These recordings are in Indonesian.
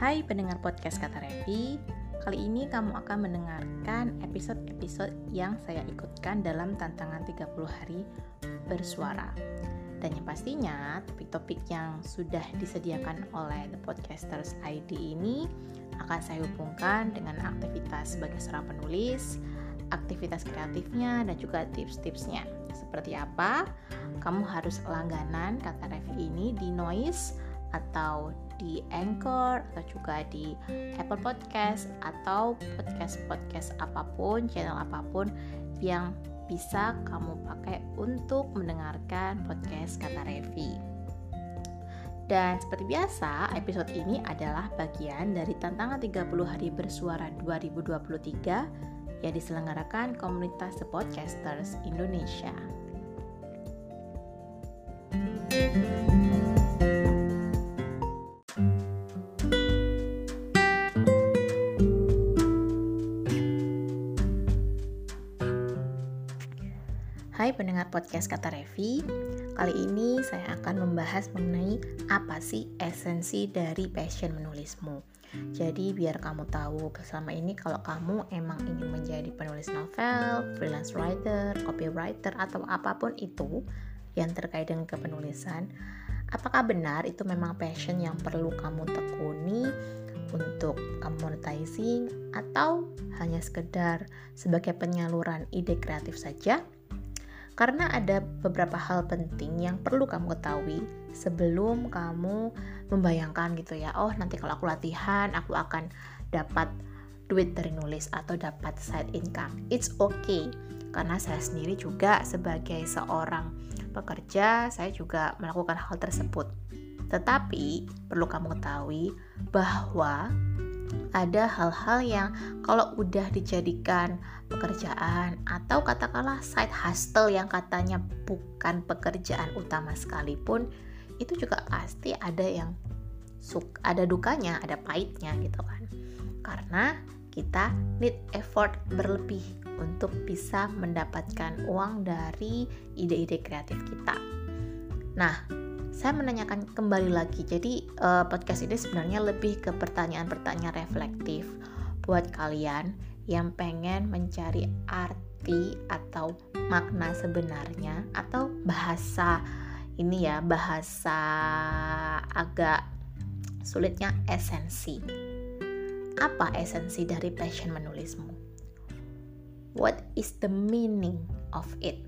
Hai pendengar podcast Kata Revi Kali ini kamu akan mendengarkan episode-episode yang saya ikutkan dalam tantangan 30 hari bersuara Dan yang pastinya topik-topik yang sudah disediakan oleh The Podcasters ID ini akan saya hubungkan dengan aktivitas sebagai seorang penulis, aktivitas kreatifnya, dan juga tips-tipsnya. Seperti apa? Kamu harus langganan kata Revi ini di Noise atau di Anchor atau juga di Apple Podcast atau podcast-podcast apa pun, channel apa pun yang bisa kamu pakai untuk mendengarkan podcast kata Revi. Dan seperti biasa, episode ini adalah bagian dari tantangan 30 hari bersuara 2023 yang diselenggarakan komunitas The Podcasters Indonesia. Hai pendengar podcast Kata Revi Kali ini saya akan membahas mengenai apa sih esensi dari passion menulismu Jadi biar kamu tahu selama ini kalau kamu emang ingin menjadi penulis novel, freelance writer, copywriter atau apa pun itu yang terkait dengan kepenulisan Apakah benar itu memang passion yang perlu kamu tekuni untuk kamu monetizing atau hanya sekedar sebagai penyaluran ide kreatif saja? Karena ada beberapa hal penting yang perlu kamu ketahui sebelum kamu membayangkan gitu ya oh nanti kalau aku latihan aku akan dapat duit dari nulis atau dapat side income. It's okay. Karena saya sendiri juga sebagai seorang pekerja saya juga melakukan hal tersebut. Tetapi perlu kamu ketahui bahwa ada hal-hal yang kalau udah dijadikan pekerjaan atau katakanlah side hustle yang katanya bukan pekerjaan utama sekalipun itu juga pasti ada yang suk ada dukanya, ada pahitnya gitu kan. Karena kita need effort berlebih untuk bisa mendapatkan uang dari ide-ide kreatif kita. Nah, saya menanyakan kembali lagi. Jadi uh, podcast ini sebenarnya lebih ke pertanyaan-pertanyaan reflektif buat kalian yang pengen mencari arti atau makna sebenarnya atau bahasa ini ya bahasa agak sulitnya esensi. Apa esensi dari passion menulismu? What is the meaning of it?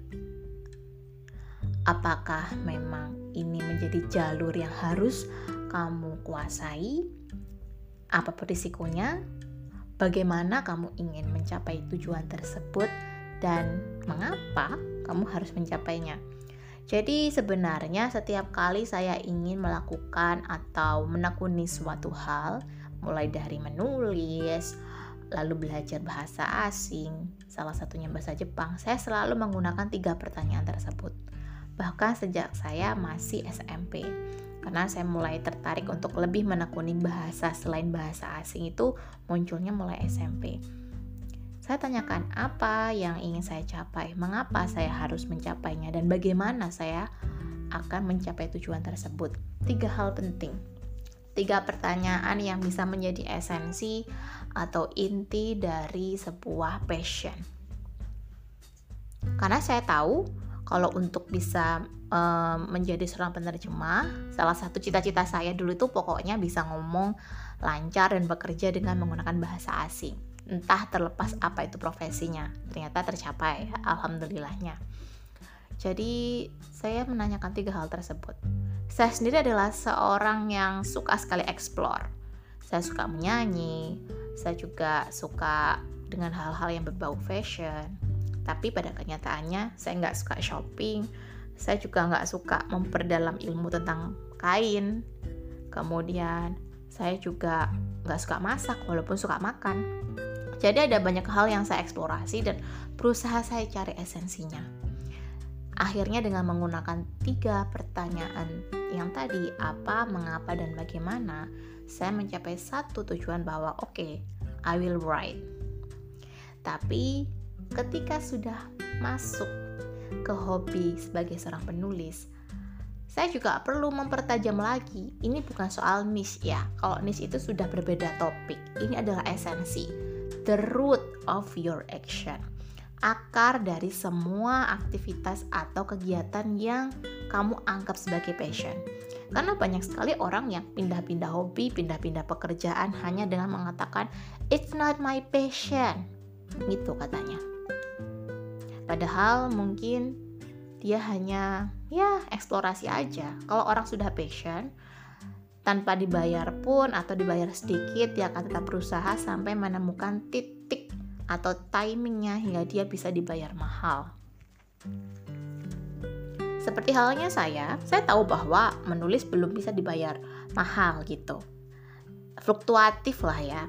Apakah memang ini menjadi jalur yang harus kamu kuasai? Apa risikonya? Bagaimana kamu ingin mencapai tujuan tersebut dan mengapa kamu harus mencapainya? Jadi sebenarnya setiap kali saya ingin melakukan atau menekuni suatu hal, mulai dari menulis, lalu belajar bahasa asing, salah satunya bahasa Jepang, saya selalu menggunakan tiga pertanyaan tersebut bahkan sejak saya masih SMP karena saya mulai tertarik untuk lebih menekuni bahasa selain bahasa asing itu munculnya mulai SMP. Saya tanyakan apa yang ingin saya capai, mengapa saya harus mencapainya, dan bagaimana saya akan mencapai tujuan tersebut. Tiga hal penting, tiga pertanyaan yang bisa menjadi esensi atau inti dari sebuah passion. Karena saya tahu kalau untuk bisa um, menjadi seorang penerjemah, salah satu cita-cita saya dulu itu pokoknya bisa ngomong lancar dan bekerja dengan menggunakan bahasa asing. Entah terlepas apa itu profesinya, ternyata tercapai, alhamdulillahnya. Jadi saya menanyakan tiga hal tersebut. Saya sendiri adalah seorang yang suka sekali explore. Saya suka menyanyi, saya juga suka dengan hal-hal yang berbau fashion, tapi pada kenyataannya saya nggak suka shopping. Saya juga nggak suka memperdalam ilmu tentang kain. Kemudian saya juga nggak suka masak walaupun suka makan. Jadi ada banyak hal yang saya eksplorasi dan berusaha saya cari esensinya. Akhirnya dengan menggunakan tiga pertanyaan yang tadi apa, mengapa, dan bagaimana saya mencapai satu tujuan bahwa oke, okay, I will write. Tapi ketika sudah masuk ke hobi sebagai seorang penulis, saya juga perlu mempertajam lagi. Ini bukan soal niche ya. Kalau niche itu sudah berbeda topik. Ini adalah esensi. The root of your action. Akar dari semua aktivitas atau kegiatan yang kamu anggap sebagai passion. Karena banyak sekali orang yang pindah-pindah hobi, pindah-pindah pekerjaan hanya dengan mengatakan it's not my passion. Gitu katanya. Padahal mungkin dia hanya ya eksplorasi aja. Kalau orang sudah passion tanpa dibayar pun atau dibayar sedikit dia akan tetap berusaha sampai menemukan titik atau timingnya hingga dia bisa dibayar mahal. Seperti halnya saya saya tahu bahwa menulis belum bisa dibayar mahal gitu fluktuatif lah ya.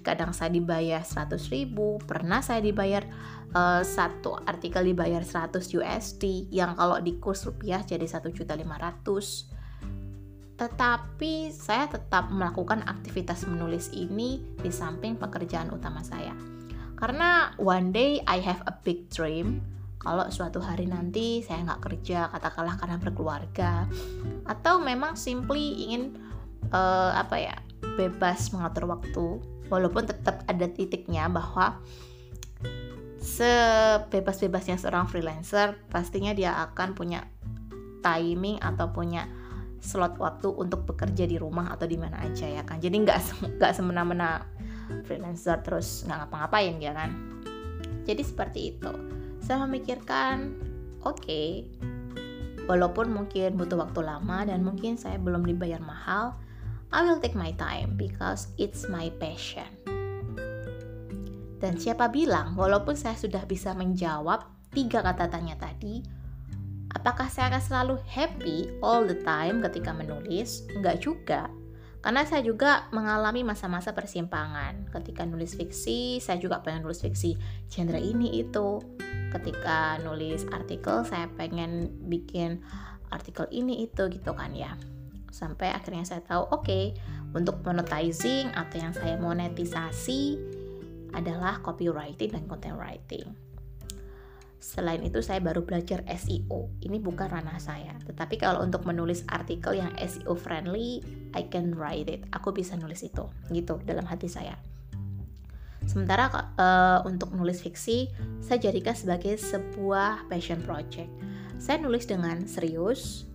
Kadang saya dibayar 100 ribu pernah saya dibayar uh, satu artikel dibayar 100 USD yang kalau di kurs rupiah jadi 1.500 tetapi saya tetap melakukan aktivitas menulis ini di samping pekerjaan utama saya. Karena one day I have a big dream. Kalau suatu hari nanti saya nggak kerja katakanlah karena berkeluarga atau memang simply ingin uh, apa ya bebas mengatur waktu walaupun tetap ada titiknya bahwa sebebas-bebasnya seorang freelancer pastinya dia akan punya timing atau punya slot waktu untuk bekerja di rumah atau di mana aja ya kan? Jadi nggak nggak semena-mena freelancer terus nggak ngapa-ngapain ya kan? Jadi seperti itu. Saya memikirkan oke okay, walaupun mungkin butuh waktu lama dan mungkin saya belum dibayar mahal I will take my time because it's my passion dan siapa bilang, walaupun saya sudah bisa menjawab tiga kata tanya tadi, apakah saya akan selalu happy all the time ketika menulis? Enggak juga. Karena saya juga mengalami masa-masa persimpangan. Ketika nulis fiksi, saya juga pengen nulis fiksi genre ini itu. Ketika nulis artikel, saya pengen bikin artikel ini itu gitu kan ya. Sampai akhirnya saya tahu, oke, okay, untuk monetizing atau yang saya monetisasi adalah copywriting dan content writing. Selain itu saya baru belajar SEO. Ini bukan ranah saya. Tetapi kalau untuk menulis artikel yang SEO friendly, I can write it. Aku bisa nulis itu. Gitu dalam hati saya. Sementara uh, untuk nulis fiksi, saya jadikan sebagai sebuah passion project. Saya nulis dengan serius,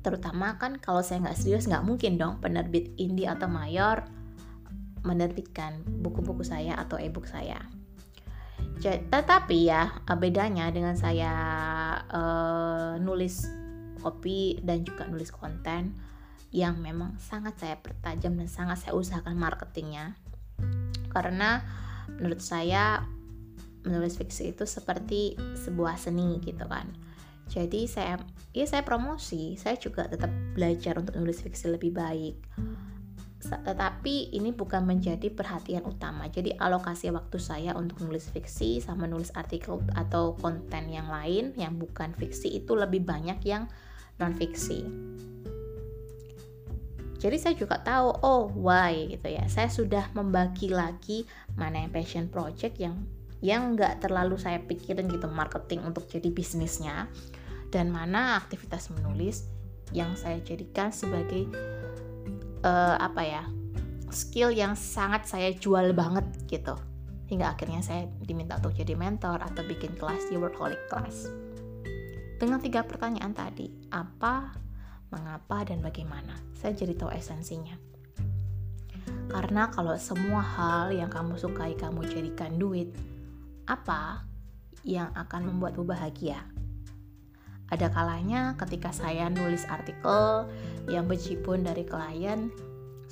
terutama kan kalau saya nggak serius nggak mungkin dong penerbit indie atau mayor menerbitkan buku-buku saya atau e-book saya. Tetapi ya bedanya dengan saya uh, nulis kopi dan juga nulis konten yang memang sangat saya pertajam dan sangat saya usahakan marketingnya karena menurut saya menulis fiksi itu seperti sebuah seni gitu kan jadi saya ya saya promosi saya juga tetap belajar untuk nulis fiksi lebih baik tetapi ini bukan menjadi perhatian utama. Jadi alokasi waktu saya untuk nulis fiksi sama nulis artikel atau konten yang lain yang bukan fiksi itu lebih banyak yang non fiksi. Jadi saya juga tahu oh why gitu ya. Saya sudah membagi lagi mana yang passion project yang yang nggak terlalu saya pikirin gitu marketing untuk jadi bisnisnya dan mana aktivitas menulis yang saya jadikan sebagai uh, apa ya skill yang sangat saya jual banget gitu. Hingga akhirnya saya diminta untuk jadi mentor atau bikin kelas di Workaholic Class. Dengan tiga pertanyaan tadi apa mengapa dan bagaimana? Saya jadi tahu esensinya. Karena kalau semua hal yang kamu sukai kamu jadikan duit apa yang akan membuatmu bahagia ada kalanya ketika saya nulis artikel yang bejibun dari klien,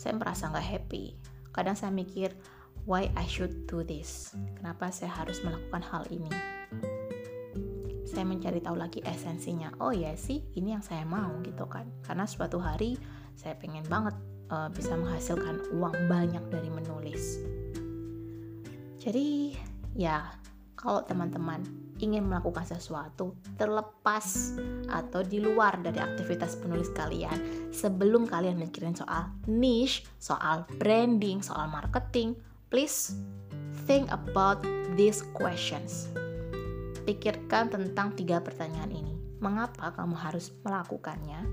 saya merasa nggak happy. Kadang saya mikir, why I should do this? Kenapa saya harus melakukan hal ini? Saya mencari tahu lagi esensinya. Oh ya sih, ini yang saya mau gitu kan. Karena suatu hari saya pengen banget uh, bisa menghasilkan uang banyak dari menulis. Jadi ya, kalau teman-teman ingin melakukan sesuatu terlepas atau di luar dari aktivitas penulis kalian sebelum kalian mikirin soal niche, soal branding, soal marketing, please think about these questions. Pikirkan tentang tiga pertanyaan ini. mengapa kamu harus melakukannya,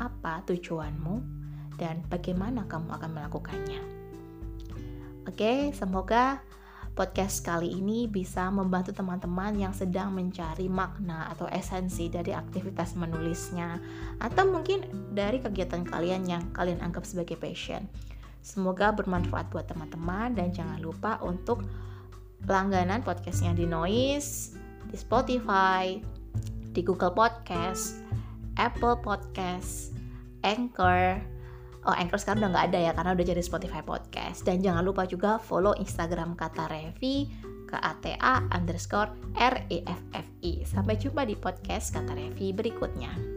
apa tujuanmu, dan bagaimana kamu akan melakukannya. Oke, semoga podcast kali ini bisa membantu teman-teman yang sedang mencari makna atau esensi dari aktivitas menulisnya atau mungkin dari kegiatan kalian yang kalian anggap sebagai passion. Semoga bermanfaat buat teman-teman dan jangan lupa untuk langganan podcastnya di Noise, di Spotify, di Google Podcast, Apple Podcast, Anchor, Oh, Anchor sekarang udah nggak ada ya karena udah jadi Spotify Podcast. Dan jangan lupa juga follow Instagram Kata Revi ke ATA underscore R E F F I. Sampai jumpa di podcast Kata Revi berikutnya.